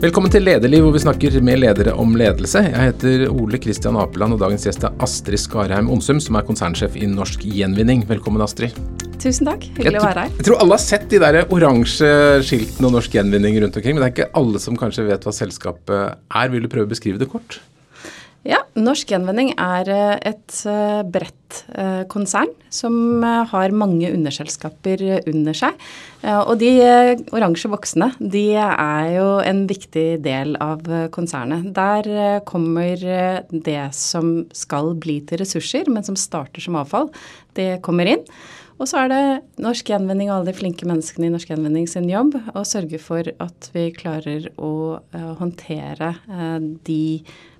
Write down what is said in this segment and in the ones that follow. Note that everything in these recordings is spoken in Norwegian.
Velkommen til Lederliv, hvor vi snakker med ledere om ledelse. Jeg heter Ole Kristian Apeland, og dagens gjest er Astrid Skarheim Onsum, som er konsernsjef i Norsk Gjenvinning. Velkommen, Astrid. Tusen takk. Hyggelig å være her. Jeg tror alle har sett de der oransje skiltene og Norsk Gjenvinning rundt omkring, men det er ikke alle som kanskje vet hva selskapet er. Vil du prøve å beskrive det kort? Ja, Norsk Gjenvinning er eh, et eh, bredt eh, konsern som har mange underselskaper under seg. Og de oransje voksne, de er jo en viktig del av konsernet. Der kommer det som skal bli til ressurser, men som starter som avfall, det kommer inn. Og så er det Norsk Gjenvinning og alle de flinke menneskene i Norsk Gjenvinning sin jobb å sørge for at vi klarer å håndtere de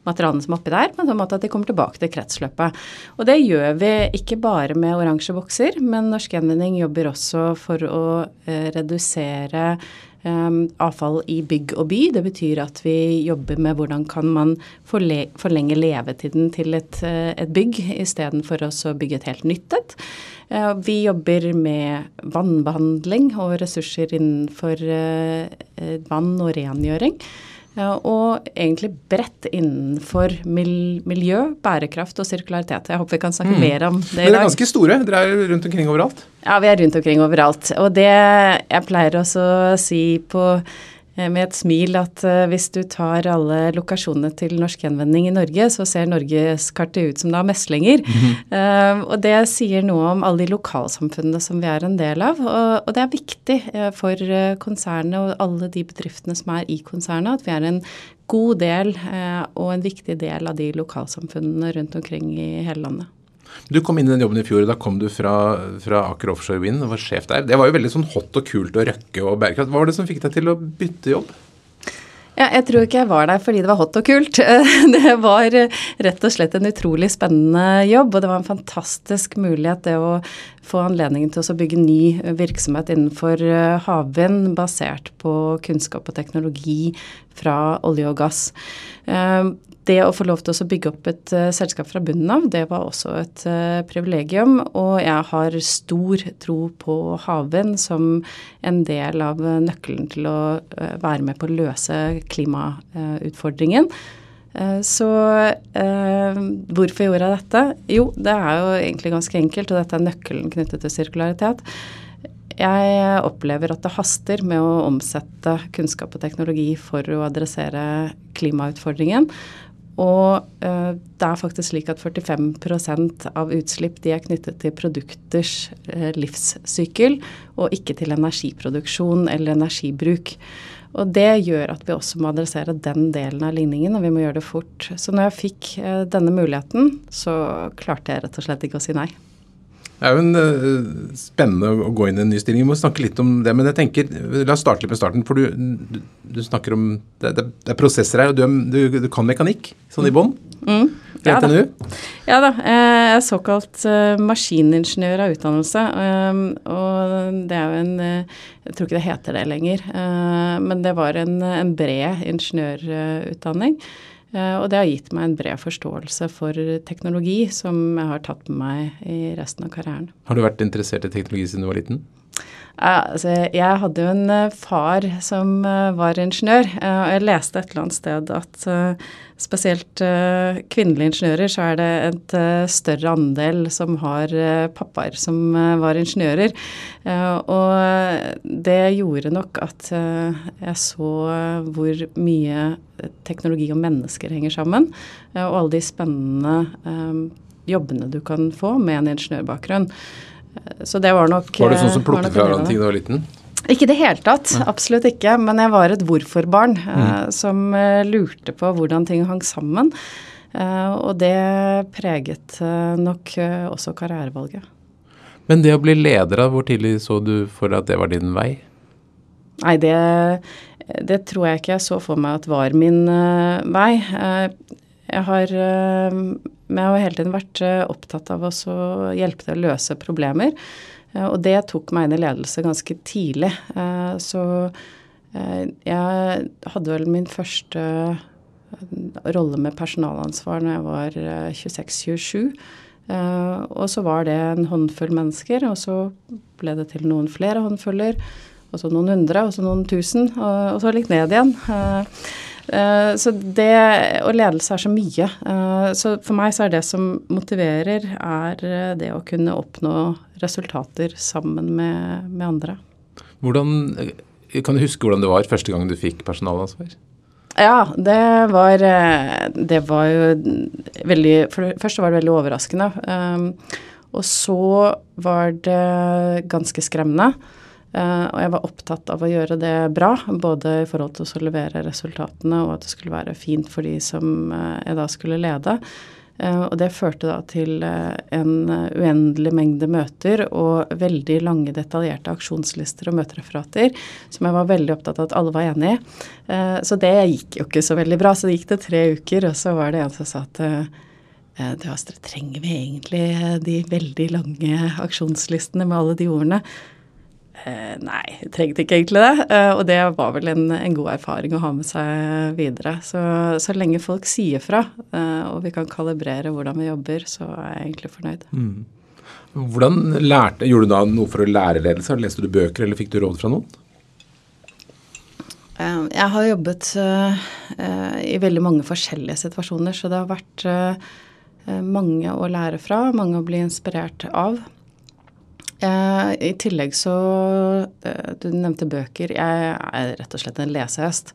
materialene som er oppi der, på en sånn måte at de kommer tilbake til kretsløpet. Og det gjør vi ikke bare med oransje bokser, men Norsk Gjenvinning jobber også for å eh, redusere Um, avfall i bygg og by. Det betyr at vi jobber med hvordan kan man forle forlenge levetiden til et, uh, et bygg, istedenfor å bygge et helt nytt et. Uh, vi jobber med vannbehandling og ressurser innenfor uh, vann og rengjøring. Og egentlig bredt innenfor miljø, bærekraft og sirkularitet. Jeg håper vi kan snakke mm. mer om det i dag. Dere er ganske store. Dere er rundt omkring overalt? Ja, vi er rundt omkring overalt. Og det jeg pleier også å si på med et smil at uh, hvis du tar alle lokasjonene til Norsk Gjenvending i Norge, så ser norgeskartet ut som det har meslinger. Mm -hmm. uh, og det sier noe om alle de lokalsamfunnene som vi er en del av. Og, det er viktig for konsernet og alle de bedriftene som er i konsernet, at vi er en god del og en viktig del av de lokalsamfunnene rundt omkring i hele landet. Du kom inn i den jobben i fjor, og da kom du fra, fra Aker Offshore Wind og var sjef der. Det var jo veldig sånn hot og kult og røkke og bærekraft. Hva var det som fikk deg til å bytte jobb? Ja, jeg tror ikke jeg var der fordi det var hot og kult. Det var rett og slett en utrolig spennende jobb, og det var en fantastisk mulighet det å få anledningen til å bygge ny virksomhet innenfor eh, havvind basert på kunnskap og teknologi fra olje og gass. Det å få lov til å bygge opp et uh, selskap fra bunnen av, det var også et uh, privilegium. Og jeg har stor tro på havvind som en del av uh, nøkkelen til å være med på å løse klimautfordringen. Så hvorfor gjorde jeg dette? Jo, det er jo egentlig ganske enkelt, og dette er nøkkelen knyttet til sirkularitet. Jeg opplever at det haster med å omsette kunnskap og teknologi for å adressere klimautfordringen. Og eh, det er faktisk slik at 45 av utslipp de er knyttet til produkters eh, livssykkel, og ikke til energiproduksjon eller energibruk. Og det gjør at vi også må adressere den delen av ligningen, og vi må gjøre det fort. Så når jeg fikk eh, denne muligheten, så klarte jeg rett og slett ikke å si nei. Det er jo en, uh, spennende å gå inn i en ny stilling. Vi må snakke litt om det. Men jeg tenker, la oss starte litt med starten. For du, du, du snakker om det, det, det, er prosesser her, og du, du, kan mekanikk sånn i bånn. Mm. Ja, da. ja da. Jeg er såkalt uh, maskiningeniør av utdannelse. Um, og det er jo en uh, Jeg tror ikke det heter det lenger. men det var en, en bred ingeniørutdanning. Eh, og det har gitt meg en bred forståelse for teknologi som jeg har tatt med meg i resten av karrieren. Har du vært interessert i teknologi siden du var liten? Altså, jeg hadde jo en eh, far som eh, var ingeniør, og jeg leste et eller annet sted at spesielt kvinnelige ingeniører, så er det et større andel som har pappaer som var ingeniører. Og det gjorde nok at jeg så hvor mye teknologi og mennesker henger sammen, og alle de spennende jobbene du kan få med en ingeniørbakgrunn. Så det var nok Var du sånn som eh, plukket fra hverandre ting da du var liten? Ikke i det hele tatt, Nei. absolutt ikke. Men jeg var et hvorfor-barn eh, mm. som uh, lurte på hvordan ting hang sammen. Og det preget nok også karrierevalget. Men det å bli leder, hvor tidlig så du for at det var din vei? Nei, det, det tror jeg ikke jeg så for meg at var min vei. Jeg har men jeg har hele tiden vært eh, opptatt av å hjelpe til å løse problemer. Eh, og det tok meg inn i ledelse ganske tidlig. Eh, så jeg hadde vel min første rolle med personalansvar når jeg var 26-27. Og så var det en håndfull mennesker, og så ble det til noen flere håndfuller. og så noen hundre, og så noen tusen, og så litt ned igjen. Uh, så det, Og ledelse er så mye. Uh, så for meg så er det som motiverer, er det å kunne oppnå resultater sammen med, med andre. Hvordan, Kan du huske hvordan det var første gang du fikk personalansvar? Ja, det var, det var jo veldig For det første var det veldig overraskende. Og så var det ganske skremmende. Uh, og jeg var opptatt av å gjøre det bra, både i forhold til å levere resultatene og at det skulle være fint for de som uh, jeg da skulle lede. Uh, og det førte da til en uendelig mengde møter og veldig lange, detaljerte aksjonslister og møtereferater som jeg var veldig opptatt av at alle var enig i. så det gikk jo ikke så veldig bra. Så det gikk det tre uker, og så var det en som sa at du Astrid, trenger vi egentlig de veldig lange aksjonslistene med alle de ordene? Eh, nei, jeg trengte ikke egentlig det. Eh, og det var vel en, en, god erfaring å ha med seg videre. Så, så lenge folk sier fra, eh, og vi kan kalibrere hvordan vi jobber, så er jeg egentlig fornøyd. Mm. Hvordan lærte, Gjorde du da noe for å lære ledelse? Leste du bøker, eller fikk du råd fra noen? Eh, jeg har jobbet i veldig mange forskjellige situasjoner, så det har vært mange å lære fra, mange å bli inspirert av. Eh, I tillegg så eh, Du nevnte bøker. Jeg er rett og slett en lesehest.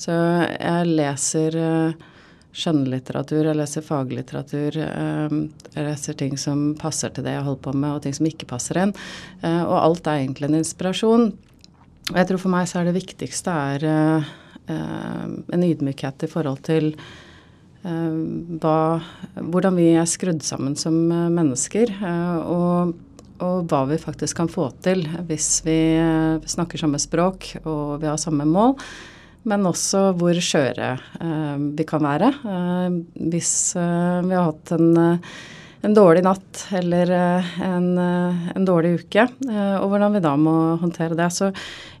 Så jeg leser eh, skjønnlitteratur, jeg leser faglitteratur. Jeg leser ting som passer til det jeg holder på med, og ting som ikke passer inn. Og alt er egentlig en inspirasjon. Og jeg tror for meg så er det viktigste er en ydmykhet i forhold til hva, hvordan vi er skrudd sammen som mennesker. og og hva vi faktisk kan få til hvis vi snakker samme språk og vi har samme mål. Men også hvor skjøre eh, vi kan være. Eh, hvis eh, vi har hatt en, eh, en, dårlig natt eller eh, en, eh, en, dårlig uke, og hvordan vi da må håndtere det. Så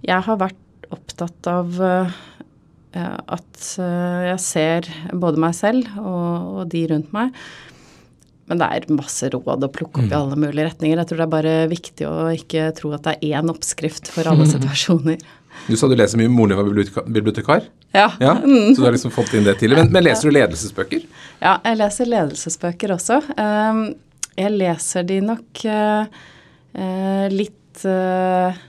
jeg har vært opptatt av at jeg ser både meg selv og, og de rundt meg men det er masse råd å plukke opp i mm. alle mulige retninger. Jeg tror det er bare viktig å ikke tro at det er én oppskrift for alle situasjoner. Du sa du leser mye. Moren din var bibliotekar? Ja. ja. Så du har liksom fått inn det tidlig. Men, men, leser du ledelsesbøker? Ja, jeg leser ledelsesbøker også. Ehm, jeg leser de nok eh, eh, litt, eh,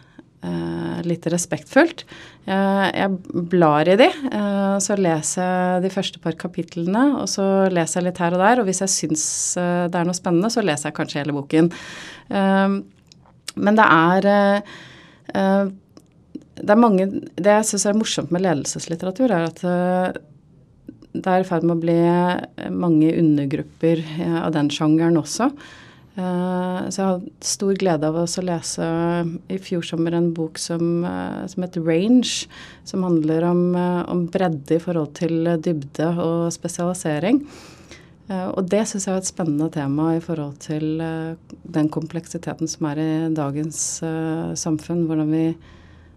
litt respektfullt. Eh, jeg blar i de, eh, så leser jeg de første par kapitlene, og så leser jeg litt her og der. Og hvis jeg syns eh, det er noe spennende, så leser jeg kanskje hele boken. Men det er det er mange Det jeg syns er morsomt med ledelseslitteratur, er at det er i ferd med å bli mange undergrupper av den sjangeren også. Eh, så jeg har stor glede av å lese i fjor sommer en bok som, uh, som heter Range, som handler om, uh, om, bredde i forhold til dybde og spesialisering. og det syns jeg er et spennende tema i forhold til den kompleksiteten som er i dagens samfunn. Hvordan vi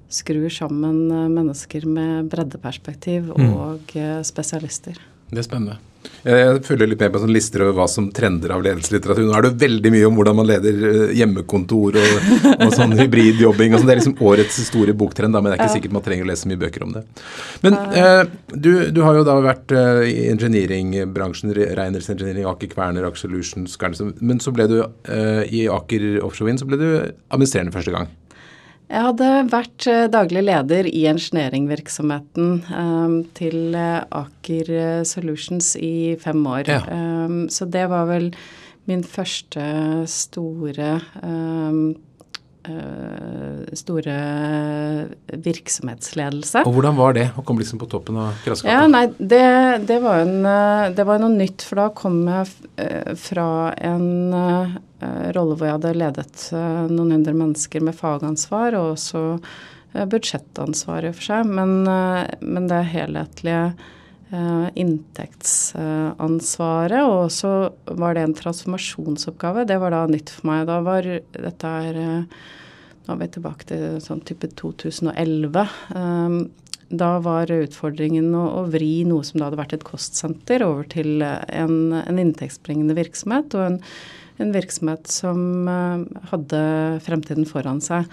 skrur sammen mennesker med breddeperspektiv mm. og spesialister. Det er spennende. Jeg følger litt med på sånne lister over hva som trender av ledelseslitteratur. Nå er det veldig mye om hvordan man leder eh, hjemmekontor og, og sånn hybridjobbing. Og sånn. Det er liksom årets store boktrend, da, men det er ikke ja. sikkert man trenger å lese mye bøker om det. Men eh, du, du, har jo da vært eh, i engineeringbransjen, Reiners Engineering, Aker Kværner, Aker Solutions, men så ble du eh, i Aker Offshore Wind så ble du administrerende første gang. Jeg hadde vært eh, daglig leder i engineeringvirksomheten um, til eh, Aker Solutions i fem år. Ja. Så det var vel min første store store virksomhetsledelse. Og Hvordan var det å komme liksom på toppen av kraskapet? Ja, nei, det, det, var en, det, var noe nytt, for da kom jeg fra en Eh, rolle hvor jeg hadde ledet eh, noen hundre mennesker med fagansvar og også eh, budsjettansvar i og for seg. Men, men det helhetlige inntektsansvaret, og så var det en transformasjonsoppgave. Det var da nytt for meg. Da var dette er Nå er vi tilbake til sånn type 2011. Da var utfordringen å, å, vri noe som da hadde vært et kostsenter, over til en, en inntektsbringende virksomhet. og en en virksomhet som eh, hadde fremtiden foran seg.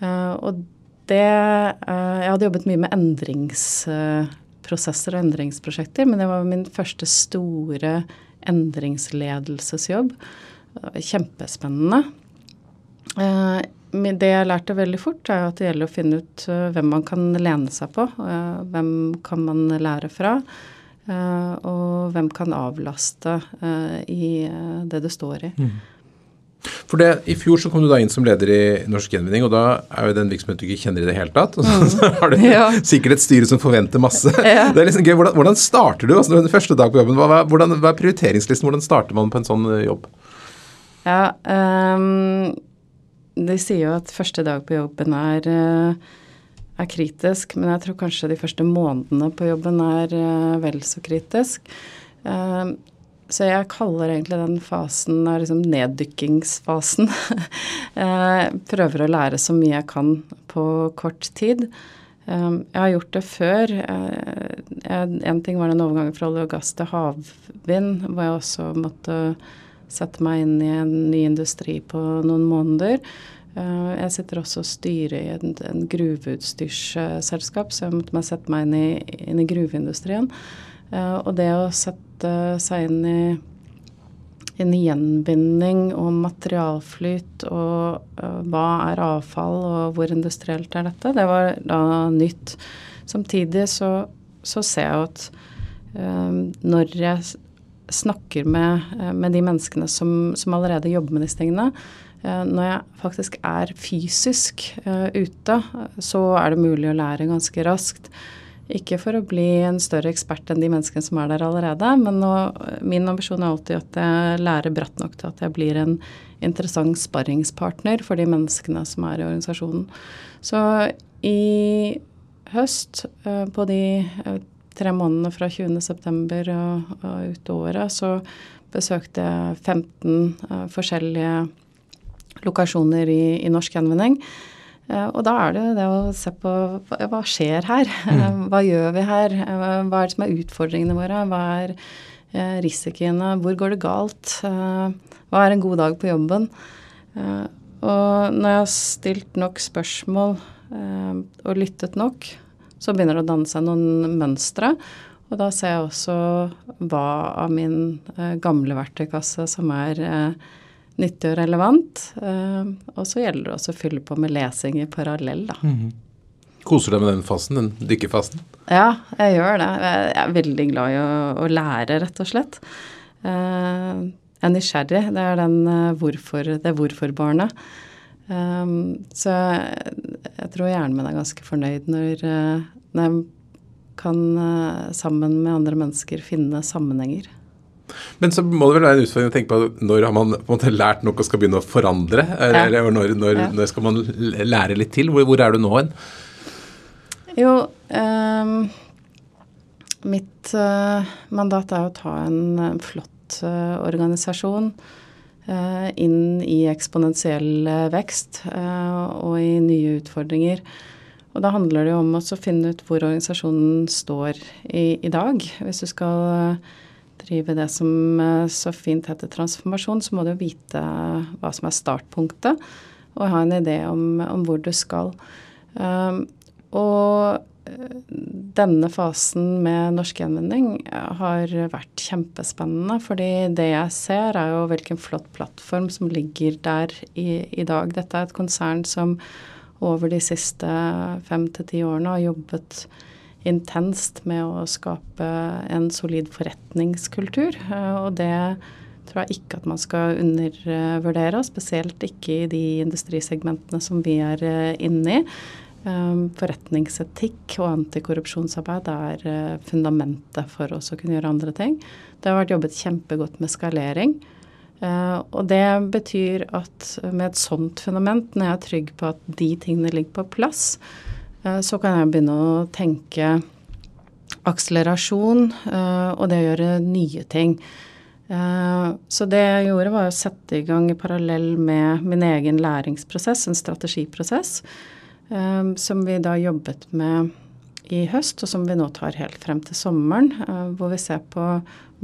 Eh, og det Jeg hadde jobbet mye med endringsprosesser og endringsprosjekter, men det var min første store endringsledelsesjobb. Kjempespennende. Det jeg lærte veldig fort, er at det gjelder å finne ut hvem man kan lene seg på. Hvem kan man lære fra? Og hvem kan avlaste i det det står i. Mm. For det, I fjor så kom du da inn som leder i Norsk Gjenvinning, og da er jo den virksomheten du ikke kjenner i det hele tatt. Og så, mm. så har du ja. sikkert et styre som forventer masse. Ja. Det er liksom gøy. Hvordan, hvordan starter du? Altså, den første dag på jobben, hva, hvordan, hva, er prioriteringslisten? Hvordan starter man på en sånn eh, jobb? Ja, um, De sier jo at første dag på jobben er, uh, er kritisk, men jeg tror kanskje de første månedene på jobben er uh, vel så kritisk. Uh, så jeg kaller egentlig den fasen liksom neddykkingsfasen. prøver å lære så mye jeg kan på kort tid. Jeg har gjort det før. En ting var den overgangen fra olje og gass til havvind, hvor jeg også måtte sette meg inn i en ny industri på noen måneder. Uh, jeg sitter også og styrer i en, en gruveutstyrsselskap, så jeg måtte meg sette meg inn i, inn i gruveindustrien. Uh, og det å sette sette seg inn i, en gjenbinding og materialflyt og uh, hva er avfall og hvor industrielt er dette, det var da nytt. Samtidig så, så ser jeg at uh, når jeg snakker med, uh, med de menneskene som, som, allerede jobber med disse tingene, når jeg faktisk er fysisk ute, så er det mulig å lære ganske raskt. Ikke for å bli en større ekspert enn de menneskene som er der allerede, men nå, min ambisjon er alltid at jeg lærer bratt nok til at jeg blir en interessant sparringspartner for de menneskene som er i organisasjonen. Så i høst, eh, på de eh, tre månedene fra 20.9. Og, og ut året, så besøkte jeg 15 eh, forskjellige lokasjoner i, i norsk gjenvinning. Eh, og da er det det å se på hva skjer her? Mm. Hva gjør vi her? Eh, hva er det som er utfordringene våre? Hva er eh, risikoene? Hvor går det galt? Hva er en god dag på jobben? Og når jeg har stilt nok spørsmål og lyttet nok, så begynner det å danne seg noen mønstre. Og da ser jeg også hva av min gamle verktøykasse som er nyttig og relevant. Eh, og så gjelder det også å fylle på med lesing i parallell, da. Mm. Koser du deg med den fasen, den dykkerfasen? Ja, jeg gjør det. Jeg er veldig glad i å, å lære, rett og slett. Uh, jeg er nysgjerrig. Det er den uh, hvorfor, det hvorfor-barnet. Um, så jeg, tror hjernen min er ganske fornøyd når, når jeg kan sammen med andre mennesker finne sammenhenger. Men så må det vel være en utfordring å tenke på når har man på en måte lært nok og skal begynne å forandre? Ja. Eller når, når, ja. når, skal man lære litt til? Hvor, hvor er du nå hen? Jo, eh, mitt eh, mandat er å ta en, en flott eh, organisasjon inn i eksponentiell vekst og i nye utfordringer. Og da handler det jo om å finne ut hvor organisasjonen står i, i dag. Hvis du skal drive det som eh, så fint heter transformasjon, så må du vite hva som er startpunktet, og ha en idé om, om hvor du skal. Um, og eh, denne fasen med norsk gjenvinning har vært kjempespennende. Fordi det jeg ser, er jo hvilken flott plattform som ligger der i, i dag. Dette er et konsern som over de siste fem til ti årene har jobbet intenst med å skape en solid forretningskultur. Eh, og det tror jeg ikke at man skal undervurdere, spesielt ikke i de industrisegmentene som vi er eh, inne i. Eh, forretningsetikk og antikorrupsjonsarbeid er fundamentet for oss å kunne gjøre andre ting. Det har vært jobbet kjempegodt med skalering. Og det betyr at med et sånt fundament, når jeg er trygg på at de tingene ligger på plass, Eh, så kan jeg begynne å tenke akselerasjon eh, og det å gjøre nye ting. Eh, så det jeg gjorde, var å sette i gang i parallell med min egen læringsprosess, en strategiprosess, som vi da jobbet med i høst, og som vi nå tar helt frem til sommeren. Hvor vi ser på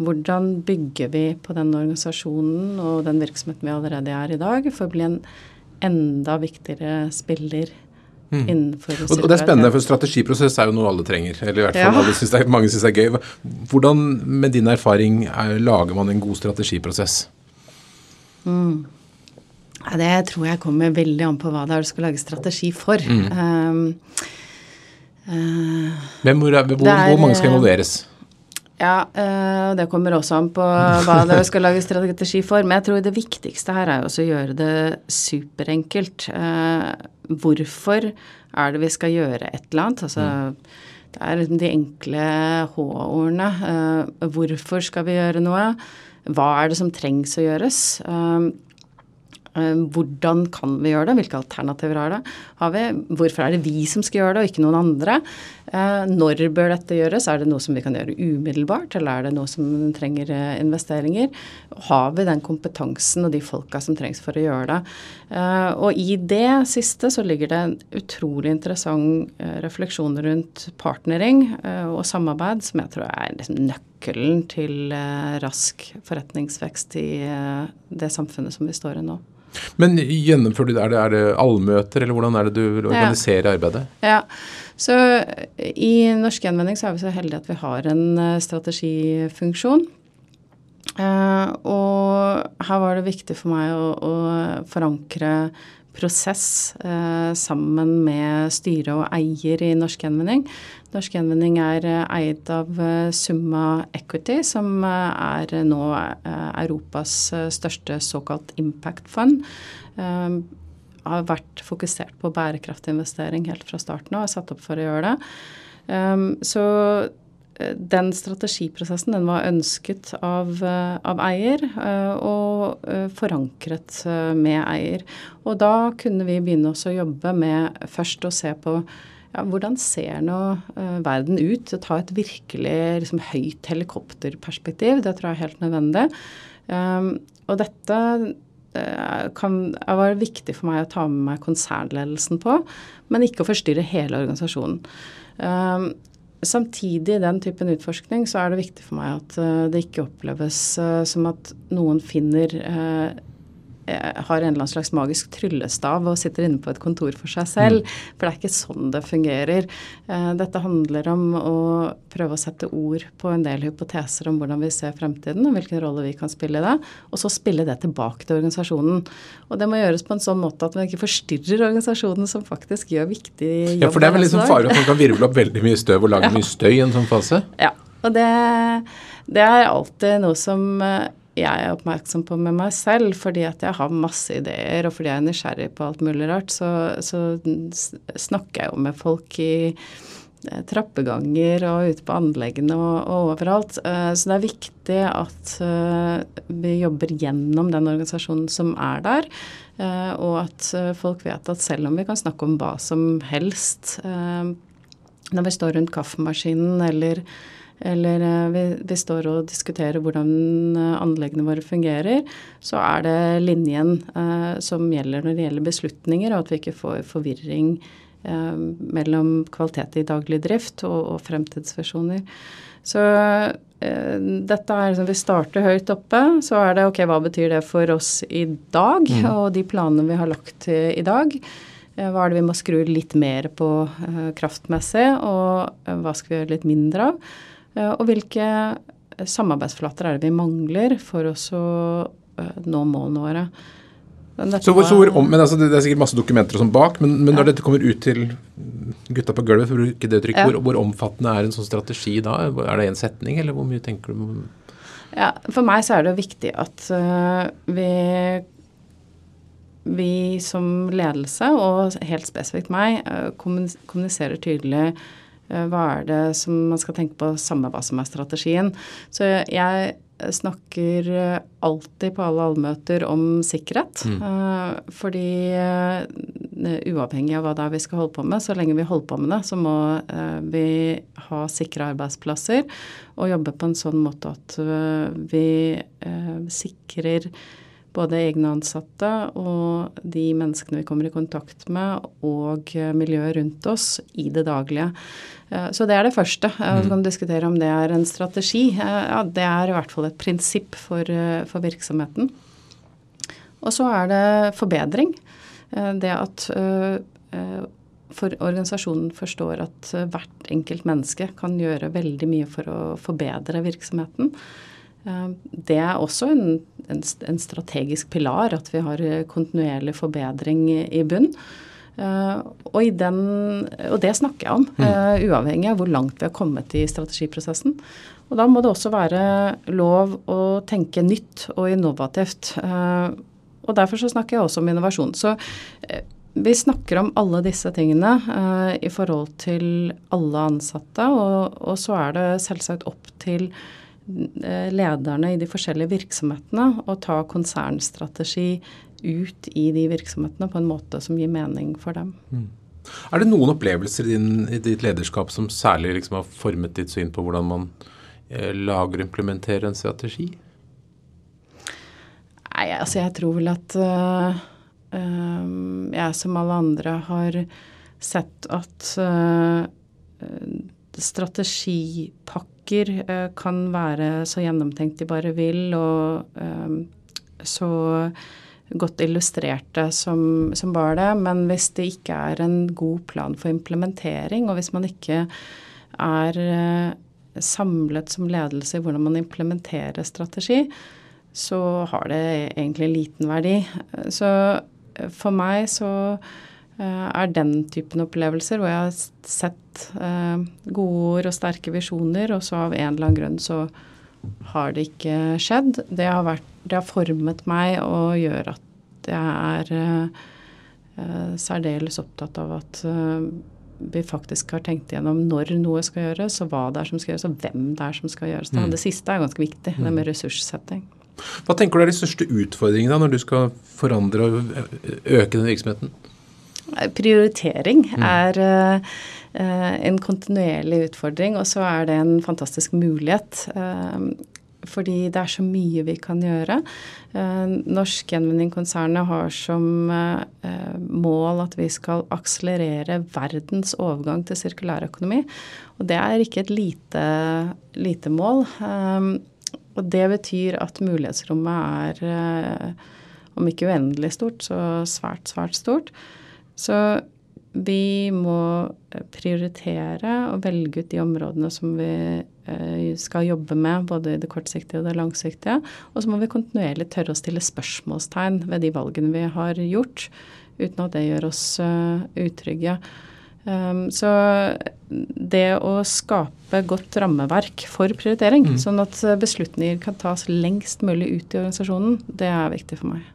hvordan bygger vi på den organisasjonen og den virksomheten vi allerede er i dag, for å bli en enda viktigere spiller Mm. Og, og det er spennende, for strategiprosess er jo noe alle trenger. Eller i hvert fall Ja. alle synes det er, mange syns er gøy. Hvordan, med din erfaring, er, lager man en god strategiprosess? Ja, det tror jeg kommer veldig an på hva det er du skal lage strategi for. Um, uh, Hvem, hvor, er- hvor, Det er, hvor mange skal eh, involveres? ja, uh, det kommer også an på hva det skal lage strategi for. Men jeg tror det viktigste her er også å gjøre det superenkelt. Uh, hvorfor er det vi skal gjøre et eller annet? Altså, Det er liksom de enkle H-ordene. Hvorfor skal vi gjøre noe? Hva er det som trengs å gjøres? Uh, Hvordan kan vi gjøre det? Hvilke alternativer har vi? Hvorfor er det vi som skal gjøre det, og ikke noen andre? Eh, Når bør dette gjøres? Er det noe som vi kan gjøre umiddelbart, eller er det noe som trenger eh, investeringer? Har vi den kompetansen og de folka som trengs for å gjøre det? Eh, Og i det siste så ligger det en utrolig interessant refleksjon rundt partnering og samarbeid, som jeg tror er liksom nøkkelen til rask forretningsvekst i det samfunnet som vi står i nå. Men gjennomfører du det? Er det, er allmøter, eller hvordan er det du organiserer arbeidet? arbeidet? Ja, så i Norsk Gjenvending så er vi så heldige at vi har en eh, strategifunksjon. Eh, og her var det viktig for meg å, å forankre prosess eh, sammen med styre og eier i Norsk Gjenvinning. Norsk Gjenvinning er eh, eid av eh, Summa Equity, som eh, er nå eh, Europas eh, største såkalt impact fund. Har vært fokusert på bærekraftig investering helt fra starten av og er satt opp for å gjøre det. Um, så eh, den strategiprosessen den var ønsket av, eh, av eier eh, og forankret med eier. Og da kunne vi begynne å jobbe med først å se på ja, hvordan ser nå verden ut? Ta et virkelig liksom, høyt helikopterperspektiv. Det tror jeg er helt nødvendig. Um, og dette eh, det var viktig for meg å ta med meg konsernledelsen på, men ikke å forstyrre hele organisasjonen. Um, samtidig den typen utforskning så er det viktig for meg at eh, det ikke oppleves eh, som at noen finner eh, har en eller annen slags magisk tryllestav og sitter inne på et kontor for seg selv. For det er ikke sånn det fungerer. Eh, dette handler om å prøve å sette ord på en del hypoteser om hvordan vi ser fremtiden, og hvilken rolle vi kan spille i det. Og så spille det tilbake til organisasjonen. Og det må gjøres på en sånn måte at man ikke forstyrrer organisasjonen som faktisk gjør viktig jobb. Ja, for det er vel liksom fare for at man kan virvle opp veldig mye støv og lage mye støy i en sånn fase? Ja, og det, det er alltid noe som eh, jeg er oppmerksom på med meg selv, fordi at jeg har masse ideer, og fordi jeg er nysgjerrig på alt mulig rart, så, så snakker jeg jo med folk i eh, trappeganger og ute på anleggene og, og overalt. Eh, Så det er viktig at eh, vi jobber gjennom den organisasjonen som er der, og at folk vet at selv om vi kan snakke om hva som helst når vi står rundt kaffemaskinen eller, eller eh, vi, vi står og diskuterer hvordan eh, anleggene våre fungerer, så er det linjen eh, som gjelder når det gjelder beslutninger, og at vi ikke får forvirring eh, mellom kvalitet i daglig drift og, og fremtidsvisjoner. Så eh, dette er liksom, Vi starter høyt oppe. Så er det ok, hva betyr det for oss i dag, og de planene vi har lagt i dag. Eh, Hva er det vi må skru litt mer på eh, kraftmessig, og eh, hva skal vi gjøre litt mindre av? Eh, og hvilke samarbeidsflater er det vi mangler for oss å eh, nå målene våre? Så, så hvor om, men altså, det er sikkert masse dokumenter og sånn bak, men, men når dette kommer ut til gutta på gulvet, for å bruke det trykket, Ja. hvor, hvor omfattende er en sånn strategi da? Er det en setning, eller hvor mye tenker du Ja, for meg så er det viktig at uh, vi vi som ledelse, og helt spesifikt meg, uh, kommuniserer tydelig hva er det som man skal tenke på, samme hva som er strategien. Så jeg snakker eh, alltid på alle allmøter om sikkerhet. Mm. Fordi eh, uavhengig av hva det er vi skal holde på med, så lenge vi holder på med det, så må eh, vi ha sikre arbeidsplasser og jobbe på en sånn måte at eh, vi eh, sikrer både egne ansatte og de menneskene vi kommer i kontakt med, og eh, miljøet rundt oss i det daglige. Eh, Så det er det første. Eh, Så kan du diskutere om det er en strategi. Ja, det er i hvert fall et prinsipp for, for virksomheten. Og så er det forbedring. Det at for organisasjonen forstår at hvert enkelt menneske kan gjøre veldig mye for å forbedre virksomheten. Det er også en, en, en strategisk pilar at vi har kontinuerlig forbedring i bunn. Uh, og, den, og, det snakker jeg om, uh, uavhengig av hvor langt vi har kommet i strategiprosessen. Og da må det også være lov å tenke nytt og innovativt. Uh, og derfor så snakker jeg også om innovasjon. Så vi snakker om alle disse tingene i forhold til alle ansatte, og, og så er det selvsagt opp til lederne i de forskjellige virksomhetene å ta konsernstrategi ut i de virksomhetene på en måte som gir mening for dem. Mm. Er det noen opplevelser i, din, i, ditt lederskap som særlig liksom har formet ditt syn på hvordan man eh, lager og implementerer en strategi? Nei, altså jeg tror vel at uh, uh, jeg som alle andre har sett at uh, strategipakker kan være så gjennomtenkt de bare vil, og så godt illustrerte som, som bare det. Men hvis det ikke er en god plan for implementering, og hvis man ikke er eh, samlet som ledelse i hvordan man implementerer strategi, så har det egentlig liten verdi. Så eh, for meg så eh, er den typen opplevelser hvor jeg har sett gode ord og sterke visjoner, og så av en eller annen grunn så har det ikke skjedd. Det har, vært, det har formet meg og gjør at jeg er uh, særdeles opptatt av at vi faktisk har tenkt igjennom når noe skal gjøres, og hva det er som skal gjøres, og hvem det er som skal gjøres. Mm. Det siste er ganske viktig, mm. det med ressurssetting. Hva tenker du er de største utfordringene når du skal forandre og øke den virksomheten? Prioritering mm. er uh, Eh, en kontinuerlig utfordring, og så er det en fantastisk mulighet. Eh, fordi det er så mye vi kan gjøre. Eh, Norsk Gjenvinning-konsernet har som mål at vi skal akselerere verdens overgang til sirkulærøkonomi. Og det er ikke et lite, lite mål. Og det betyr at mulighetsrommet er, om ikke uendelig stort, så svært, svært stort. Så vi må eh, prioritere og velge ut de områdene som vi eh, skal jobbe med, både i det kortsiktige og det langsiktige. Og så må vi kontinuerlig tørre å stille spørsmålstegn ved de valgene vi har gjort, uten at det gjør oss eh, utrygge. Um, så det å skape godt rammeverk for prioritering, mm. sånn at beslutninger kan tas lengst mulig ut i organisasjonen, det er viktig for meg.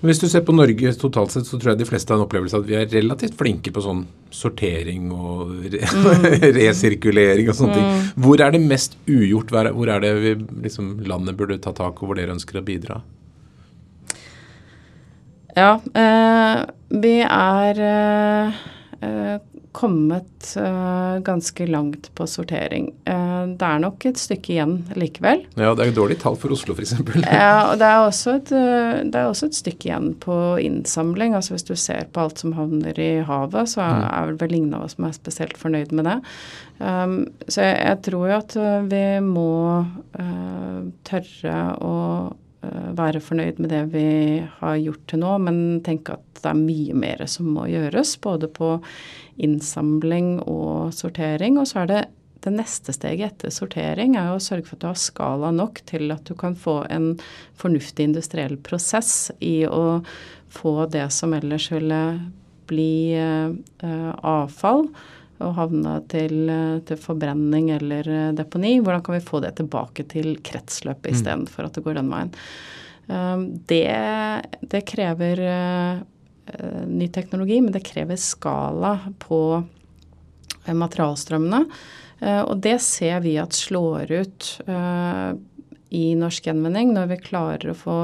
Men Hvis du ser på Norge totalt sett, så tror jeg de fleste har en opplevelse av at vi er relativt flinke på sånn sortering og re mm. resirkulering og sånne mm. ting. Hvor er det mest ugjort? Hvor er det vi, liksom, landet burde ta tak, og hvor dere ønsker å bidra? Ja, eh, vi er eh kommet uh, ganske langt på sortering. Uh, det er nok et stykke igjen likevel. Ja, det er jo dårlig tall for Oslo f.eks. ja, og det er, også et, uh, det er også et stykke igjen på innsamling. Altså Hvis du ser på alt som havner i havet, så mm. er vel ingen av oss som er spesielt fornøyd med det. Um, så jeg, jeg, tror jo at vi må tørre å være fornøyd med det vi har gjort til nå, men tenke at det er mye mer som må gjøres. Både på innsamling og sortering. Og så er det det neste steget etter sortering er å sørge for at du har skala nok til at du kan få en fornuftig industriell prosess i å få det som ellers ville bli uh, avfall og havne til, til, forbrenning eller deponi. Hvordan kan vi få det tilbake til kretsløpet mm. istedenfor at det går den veien. Um, det, det, krever Eh, ny teknologi, men det krever skala på eh, materialstrømmene. Eh, og det ser vi at slår ut i norsk gjenvinning når vi klarer å få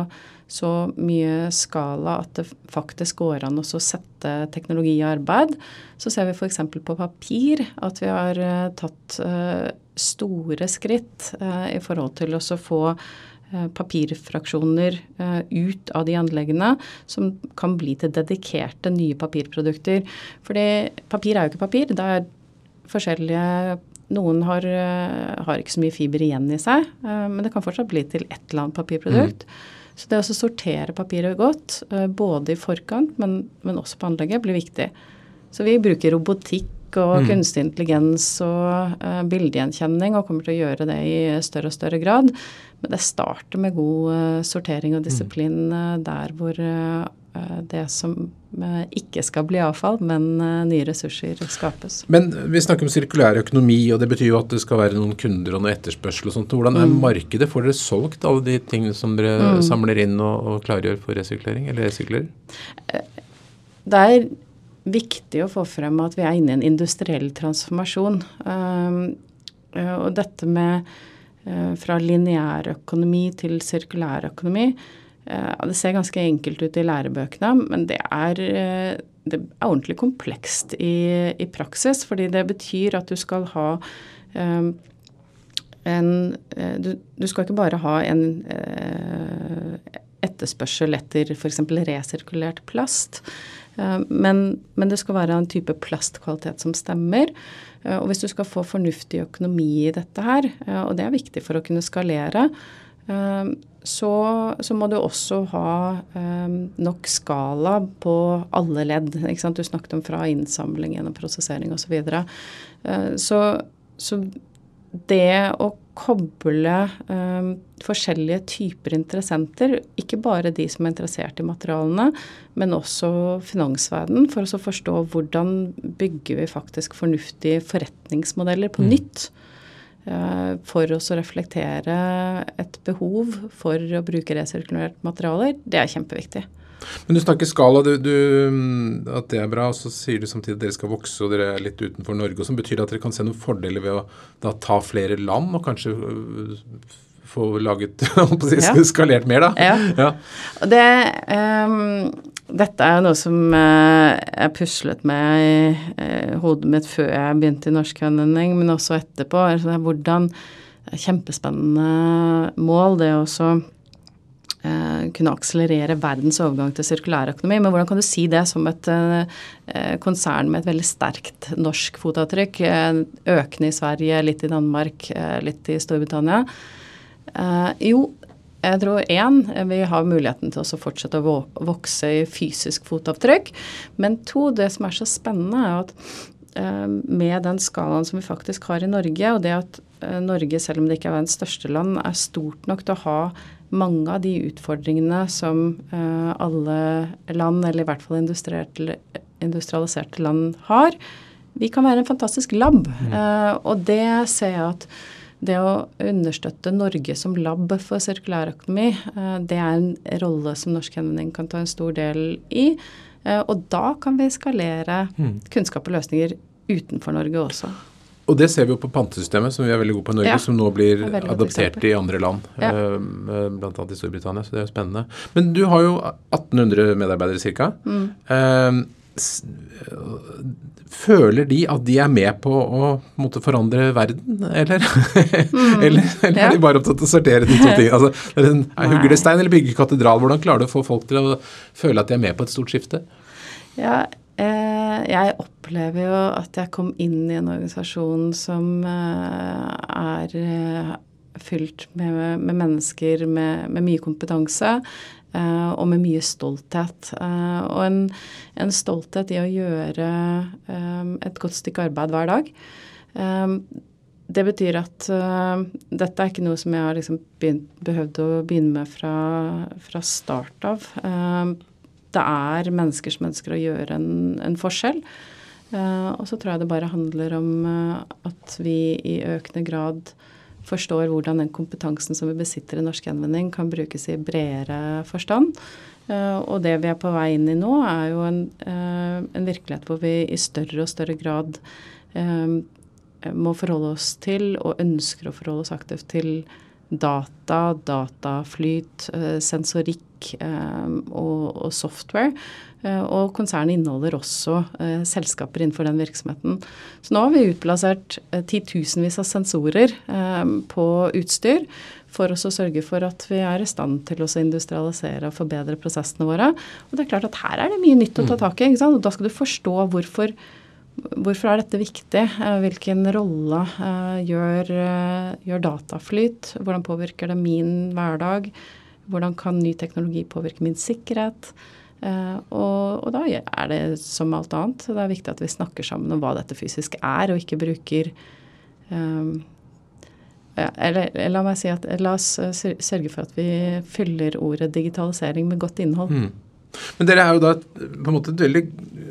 så mye skala at det faktisk går an å sette teknologi i arbeid. Så ser vi f.eks. på papir at vi har tatt store skritt i forhold til å få Eh, papirfraksjoner eh, ut av de anleggene som kan bli til dedikerte nye papirprodukter. Fordi papir er jo ikke papir. Det er forskjellige Noen har, eh, har ikke så mye fiber igjen i seg, men det kan fortsatt bli til et eller annet papirprodukt. Mm. Så det å sortere papiret godt, både i forkant, men, men også på anlegget, blir viktig. Så vi bruker robotikk og mm. kunstig intelligens og uh, bildegjenkjenning og kommer til å gjøre det i større og større grad. Men det starter med god uh, sortering og disiplin uh, der hvor det som ikke skal bli avfall, men nye ressurser skapes. Men vi snakker om sirkulær økonomi, og det betyr jo at det skal være noen kunder og noe etterspørsel og sånt. Hvordan er mm. markedet? Får dere solgt alle de tingene som dere mm. samler inn og, og klargjør for resirkulering, eller resirkulerer? Det er viktig å få frem at vi er inne i en industriell transformasjon. Og dette med fra lineær økonomi til sirkulær økonomi, det ser ganske enkelt ut i lærebøkene, men det er, det er ordentlig komplekst i, i, praksis. Fordi det betyr at du skal ha um, en du, du, skal ikke bare ha en etterspørsel etter f.eks. resirkulert plast. Eh, men, men, det skal være en type plastkvalitet som stemmer. Eh, og hvis du skal få fornuftig økonomi i dette her, eh, og det er viktig for å kunne skalere, så, så må du også ha nok skala på alle ledd. Ikke sant? Du snakket om fra innsamling gjennom prosessering osv. Så, videre. så Så det å koble um, forskjellige typer interessenter, ikke bare de som er interessert i materialene, men også finansverdenen, for å forstå hvordan bygger vi faktisk fornuftige forretningsmodeller på mm. nytt. Uh, for å reflektere et behov for å bruke resirkulerte materialer, det er kjempeviktig. Men du snakker skala, du, du, at det er bra, og så sier du samtidig at dere skal vokse og dere er litt utenfor Norge. og som Betyr at dere kan se noen fordeler ved å da ta flere land og kanskje øh, få laget skalert mer, da? Ja. ja. Det, um, dette er noe som uh, jeg puslet med i uh, hodet mitt før jeg begynte i norsk norskvennending, men også etterpå. Altså, hvordan Kjempespennende mål, det også Eh, kunne akselerere verdens overgang til sirkulærøkonomi. Men hvordan kan du si det som et eh, konsern med et veldig sterkt norsk fotavtrykk? Eh, økende i Sverige, litt i Danmark, litt i Storbritannia. Jo, jeg tror én, vi har muligheten til å fortsette å vokse i fysisk fotavtrykk. Men to, det som er så spennende, er at med den skalaen som vi faktisk har i Norge, og det at Norge, selv om det ikke er verdens største land, er stort nok til å ha mange av de utfordringene som uh, alle land, eller i hvert fall industrialiserte land, har. Vi kan være en fantastisk lab. Mm. Og det ser jeg at det å understøtte Norge som lab for sirkulærøkonomi, uh, det er en rolle som Norsk Henvending kan ta en stor del i. Og da kan vi skalere mm. kunnskap og løsninger utenfor Norge også. Og det ser vi jo på pantesystemet, som vi er veldig gode på i Norge, ja, som nå blir adoptert i andre land, ja. eh, bl.a. i Storbritannia. Så det er jo spennende. Men du har jo 1800 medarbeidere ca. Mm. Føler de at de er med på å måtte forandre verden, eller? Mm, eller, eller ja. er de bare opptatt av å sortere de to tingene? Altså, er en, hugger det stein eller bygger katedral? Hvordan klarer du å få folk til å føle at de er med på et stort skifte? Ja, Eh, jeg opplever jo at jeg kom inn i en organisasjon som eh, er eh, fylt med, med mennesker med, med, mye kompetanse. Og med mye stolthet. og en, en, stolthet i å gjøre et godt stykke arbeid hver dag. det betyr at dette er ikke noe som jeg har liksom begynt, behøvd å begynne med fra, fra start av det er mennesker som ønsker å gjøre en, en forskjell. Og så tror jeg det bare handler om at vi i økende grad forstår hvordan den kompetansen som vi besitter i norsk gjenvinning, kan brukes i bredere forstand. Uh, og det vi er på vei inn i nå, er jo en, en virkelighet hvor vi i større og større grad må forholde oss til, og ønsker å forholde oss aktivt til, data, dataflyt, sensorikk Eh, og, software. Eh, og konsernet inneholder også eh, selskaper innenfor den virksomheten. Så nå har vi utplassert titusenvis av sensorer på utstyr for å sørge for at vi er i stand til å industrialisere og forbedre prosessene våre. Og det er klart at her er det mye nytt å ta mm. tak i. Og da skal du forstå hvorfor, hvorfor er dette viktig. Hvilken rolle gjør, gjør dataflyt? Hvordan påvirker det min hverdag? Hvordan kan ny teknologi påvirke min sikkerhet? Og, og, da er det som alt annet. Det er viktig at vi snakker sammen om hva dette fysisk er, og ikke bruker um, eller, la meg si at la oss sørge for at vi fyller ordet digitalisering med godt innhold. Mm. Men dere er jo da på en måte et veldig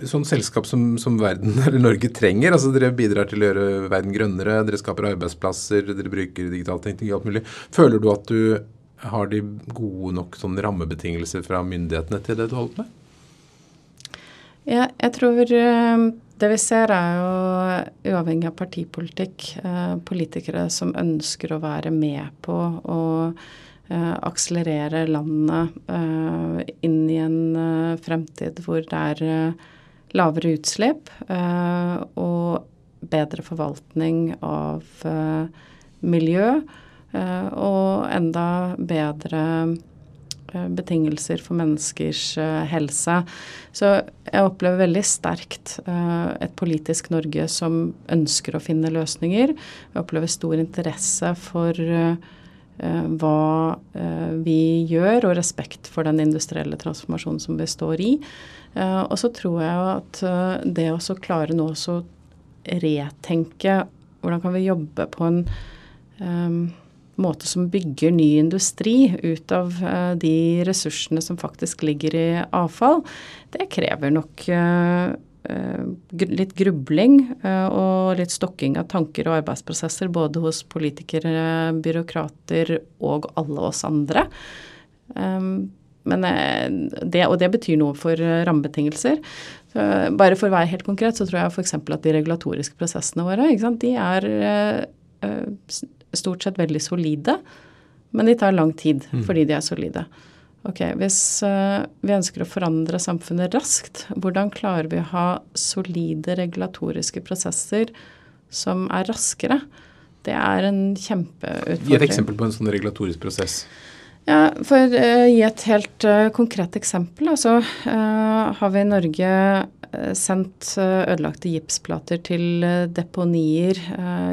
sånn selskap som, som, verden eller Norge trenger. altså Dere bidrar til å gjøre verden grønnere, dere skaper arbeidsplasser, dere bruker digital teknologi, alt mulig. Føler du at du har de gode nok sånn rammebetingelser fra myndighetene til det du holder med? Ja, jeg tror eh, det vi ser er jo, uavhengig av partipolitikk, eh, politikere som ønsker å være med på å akselerere landet eh, inn i en eh, fremtid hvor det er lavere utslipp og bedre forvaltning av miljø og enda bedre betingelser for menneskers helse. Så jeg opplever veldig sterkt et politisk Norge som ønsker å finne løsninger. Jeg opplever stor interesse for Eh, hva eh, vi gjør, og respekt for den industrielle transformasjonen som vi står i. Eh, og så tror jeg at det å klare nå å retenke hvordan kan vi jobbe på en um, måte som bygger ny industri ut av uh, de ressursene som faktisk ligger i avfall, det krever nok uh, Eh, litt grubling eh, og litt stokking av tanker og arbeidsprosesser både hos politikere, byråkrater og alle oss andre. Men eh, det, og det betyr noe for rammebetingelser. Bare for å være helt konkret, så tror jeg f.eks. at de regulatoriske prosessene våre de er stort sett veldig solide. Men de tar lang tid mm. fordi de er solide. Ok, Hvis uh, vi ønsker å forandre samfunnet raskt, hvordan klarer vi å ha solide regulatoriske prosesser som er raskere? Det er en kjempeutfordring. Gi et eksempel på en sånn regulatorisk prosess. Ja, For å uh, gi et helt uh, konkret eksempel, altså har vi i Norge sendt ødelagte gipsplater til deponier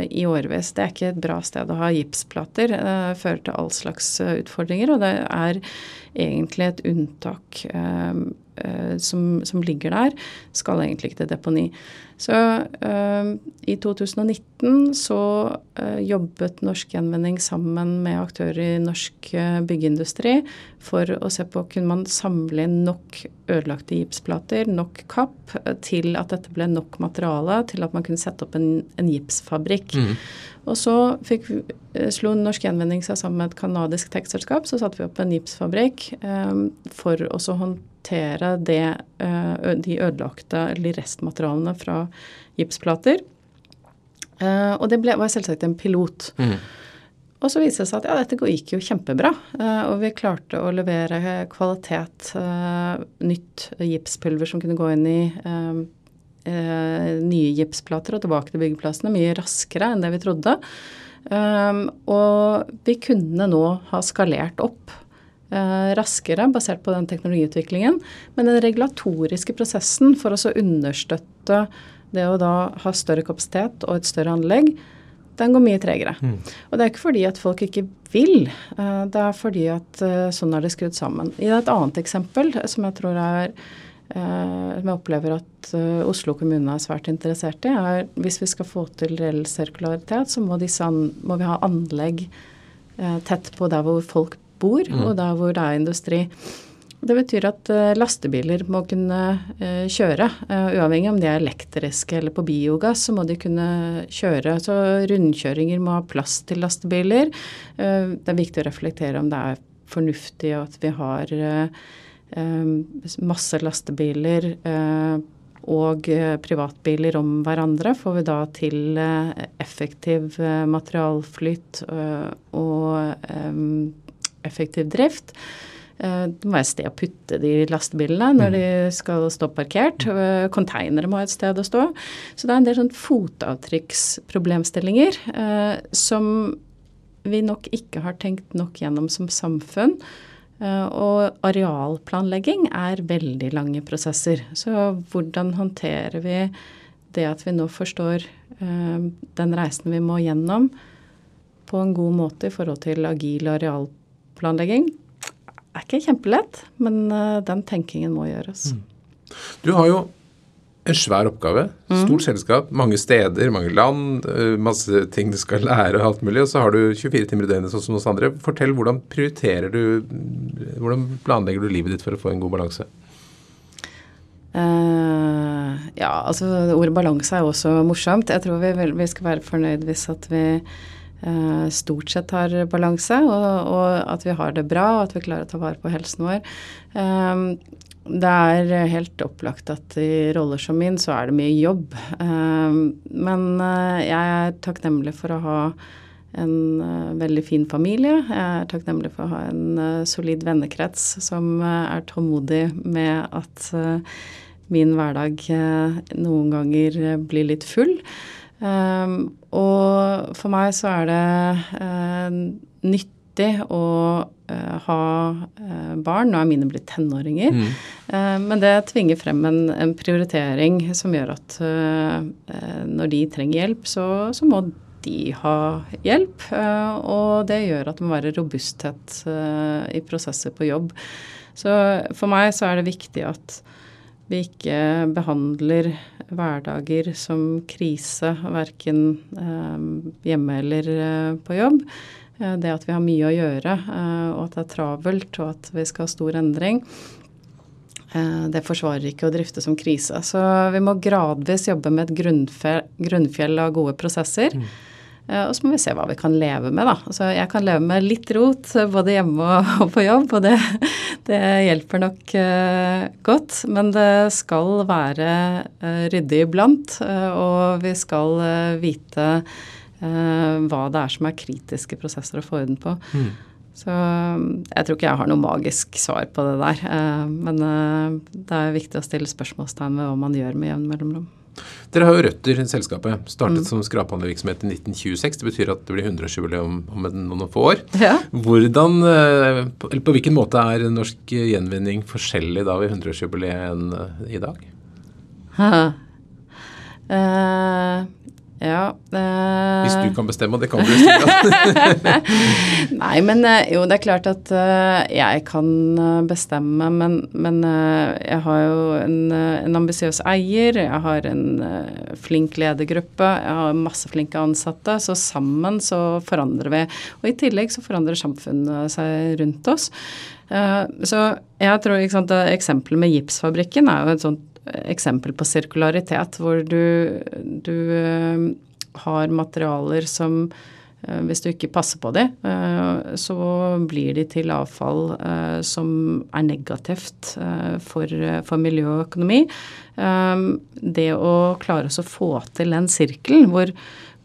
i årevis. Det er ikke et bra sted å ha gipsplater. Det fører til all slags utfordringer, og det er egentlig et unntak eh, eh, som, som, ligger der. Skal egentlig ikke til deponi. Så eh, i 2019 så eh, jobbet Norsk Gjenvinning sammen med aktører i norsk eh, byggeindustri for å se på kunne man samle inn nok ødelagte gipsplater, nok kapp, eh, til at dette ble nok materiale til at man kunne sette opp en, en gipsfabrikk. Mm. Og så fikk, eh, slo Norsk Gjenvinning seg sammen med et canadisk tekstselskap. Så satte vi opp en gipsfabrikk eh, for å håndtere det, eh, de ødelagte eller restmaterialene fra gipsplater. Eh, og det ble, var selvsagt en pilot. Mm. Og så viste det seg at ja, dette gikk jo kjempebra. Eh, og vi klarte å levere kvalitet, eh, nytt gipspulver som kunne gå inn i nye gipsplater og tilbake til byggeplassene mye raskere enn det vi trodde. Um, og vi kunne nå ha skalert opp uh, raskere basert på den teknologiutviklingen. Men den regulatoriske prosessen for å understøtte det å da ha større kapasitet og et større anlegg, den går mye tregere. Mm. Og det er ikke fordi at folk ikke vil, uh, det er fordi at sånn er det skrudd sammen. I et annet eksempel som jeg tror er Eh, som jeg opplever at eh, Oslo kommune er svært interessert i, er hvis vi skal få til reell sirkularitet, så må, disse, må vi ha anlegg eh, tett på der hvor folk bor, mm. og der hvor det er industri. Det betyr at lastebiler må kunne kjøre, uavhengig om de er elektriske eller på biogass, så må de kunne kjøre. Så rundkjøringer må ha plass til lastebiler. Det er viktig å reflektere om det er fornuftig at vi har masse lastebiler eh, og eh, privatbiler om hverandre, får vi da til eh, effektiv materialflyt og ehm, effektiv drift. Det må være et sted å putte de lastebilene når de mm. skal stå parkert. Konteinere må ha et sted å stå. Så det er en del sånn fotavtrykksproblemstillinger som vi nok ikke har tenkt nok gjennom som samfunn. Eh, og arealplanlegging er veldig lange prosesser. Så hvordan håndterer vi det at vi nå forstår eh, den reisen vi må gjennom, på en god måte i forhold til agil arealplanlegging? er ikke kjempelett, men den tenkingen må gjøres. Mm. Du har jo en svær oppgave. Stort selskap, mange steder, mange land, masse ting du skal lære og alt mulig. Og så har du 24 timer i døgnet sånn som oss andre. Fortell hvordan prioriterer du Hvordan planlegger du livet ditt for å få en god balanse? Uh, ja, altså ordet balanse er jo også morsomt. Jeg tror vi, vi skal være fornøyd hvis at vi uh, stort sett har balanse, og, og, at vi har det bra, og at vi klarer å ta vare på helsen vår. Uh, det er helt opplagt at i roller som min så er det mye jobb. Men jeg er takknemlig for å ha en veldig fin familie. Jeg er takknemlig for å ha en solid vennekrets som er tålmodig med at min hverdag eh, noen ganger eh, blir litt full. Og for meg så er det nyttig å ha uh, barn. Nå er mine blitt tenåringer. Mm. men det tvinger frem en, en, prioritering som gjør at når de trenger hjelp, så, så må de ha hjelp. og det gjør at det må være robusthet i prosesser på jobb. Så for meg så er det viktig at vi ikke behandler hverdager som krise, verken eh, hjemme eller eh, på jobb. Eh, det at vi har mye å gjøre, og at det er travelt, og at vi skal ha stor endring, det forsvarer ikke å drifte som krise. Så vi må gradvis jobbe med et grunnfjell av gode prosesser. Mm. Eh, og så må vi se hva vi kan leve med, da. Altså, jeg kan leve med litt rot både hjemme og på jobb, og det, det hjelper nok uh, godt. Men det skal være uh, ryddig iblant, uh, og vi skal vite hva det er som er kritiske prosesser å få orden på. Mm. Så jeg tror ikke jeg har noe magisk svar på det der. Men det er viktig å stille spørsmålstegn ved hva man gjør med jevn mellomrom. Dere har jo røtter i selskapet. Startet mm. som skraphandlervirksomhet i 1926. Det betyr at det blir 100-årsjubileum om noen få år. Ja. Hvordan, eh, eller på hvilken måte er norsk gjenvinning forskjellig da ved 100-årsjubileet enn eh, i dag? Uh, ja. Uh, Hvis du kan bestemme, og det kan du bestemme. Nei, men eh, jo, det er klart at uh, jeg kan bestemme, men, men uh, jeg har jo en, en ambisiøs eier, jeg har en flink ledergruppe, jeg har masse flinke ansatte, så sammen så forandrer vi. Og i tillegg så forandrer samfunnet seg rundt oss. så jeg tror sant, Eksempelet med gipsfabrikken er jo et sånt eksempel på sirkularitet, hvor du, du eh, har materialer som eh, hvis du ikke passer på dem, eh, så blir de til avfall som er negativt for, for miljø og økonomi. Det å klare å få til den sirkelen hvor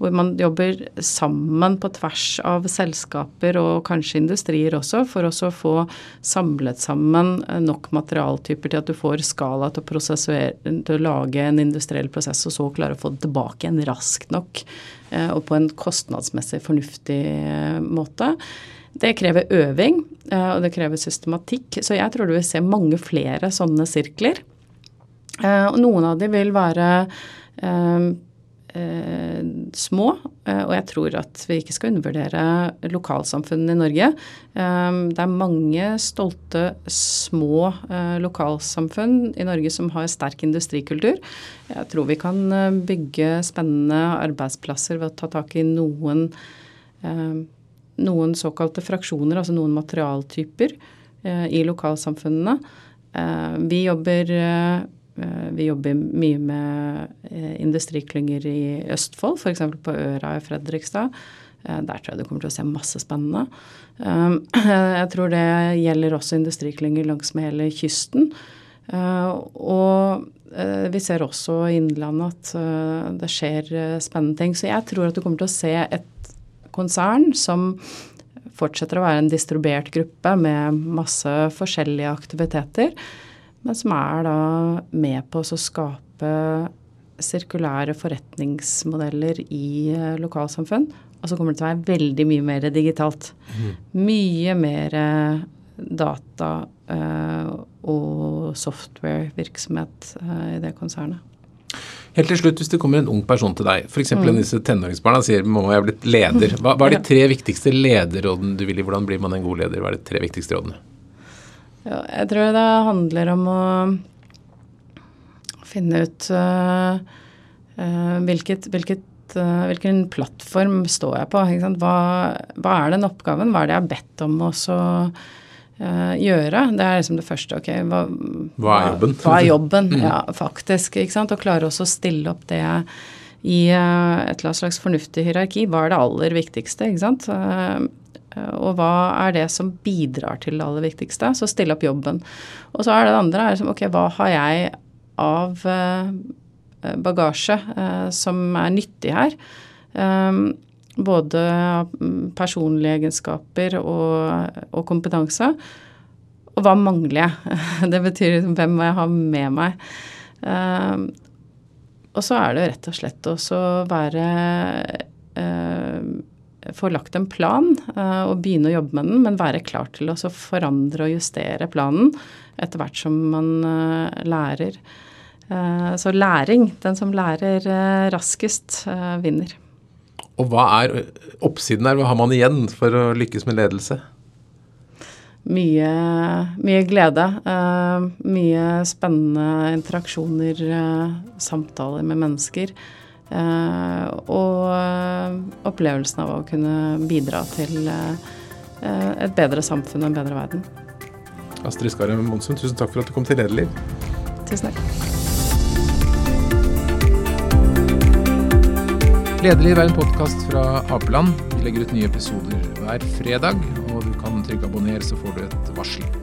hvor man jobber sammen på tvers av selskaper og kanskje industrier også, for også å få samlet sammen nok materialtyper til at du får skala til å, til å lage en industriell prosess, og så klare å få det tilbake igjen raskt nok eh, og på en kostnadsmessig fornuftig eh, måte. Det krever øving, eh, og det krever systematikk. Så jeg tror du vil se mange flere sånne sirkler. Og noen av de vil være eh, små. Eh, og jeg tror at vi ikke skal undervurdere lokalsamfunnene i Norge. Eh, det er mange stolte små eh, lokalsamfunn i Norge som har sterk industrikultur. Jeg tror vi kan eh, bygge spennende arbeidsplasser ved å ta tak i noen, eh, noen såkalte fraksjoner, altså noen materialtyper i lokalsamfunnene. Vi jobber vi jobber mye med eh, industriklynger i Østfold, f.eks. på Øra i Fredrikstad. Eh, der tror jeg du kommer til å se masse spennende. Jeg tror det gjelder også industriklynger langs med hele kysten. Og vi ser også i Innlandet at det skjer spennende ting. Så jeg tror at du kommer til å se et konsern som fortsetter å være en distribuert gruppe med masse forskjellige aktiviteter men som er da med på å skape sirkulære forretningsmodeller i eh, lokalsamfunn. Og så kommer det til å være veldig mye mer digitalt. Mm. Mye mer eh, data uh, og software-virksomhet i det konsernet. Helt til slutt, hvis det kommer en ung person til deg, f.eks. Mm. disse tenåringsbarna sier mamma, jeg har blitt leder. Hva, hva er de tre viktigste lederrådene du vil gi? Hvordan blir man en god leder? Hva er de tre viktigste rådene? Ja, jeg tror det handler om å finne ut uh, uh, hvilket, hvilket, uh, hvilken plattform står jeg på. Hva, hva, er den oppgaven? Hva er det jeg har bedt om å gjøre? Det er liksom det første. ok, Hva, hva er jobben? Hva er jobben, mm. ja, faktisk. ikke sant, Og klare også å stille opp det i et eller annet slags fornuftig hierarki. Hva er det aller viktigste? ikke sant? Og hva er det som bidrar til det aller viktigste? Så stille opp jobben. Og så er det det andre er liksom, ok, hva har jeg av eh, bagasje eh, som er nyttig her. Eh, både personlige egenskaper og, og, kompetanse. Og hva mangler jeg? Det betyr hvem må jeg ha med meg? Og så er det rett og slett også å være få lagt en plan og begynne å jobbe med den, men være klar til å forandre og justere planen etter hvert som man lærer. Eh, så læring, den som lærer eh, raskest, eh, vinner. Og hva er oppsiden her? Hva har man igjen for å lykkes med ledelse? Mye, mye glede. mye spennende interaksjoner, samtaler med mennesker. Og opplevelsen av å kunne bidra til et bedre samfunn og en bedre verden. Astrid Skarem Monsen, tusen takk for at du kom til Lederliv. Tusen takk. Lederliv er en podkast fra Apeland. Vi legger ut nye episoder hver fredag, og du kan trykke abonner, så får du et varsel.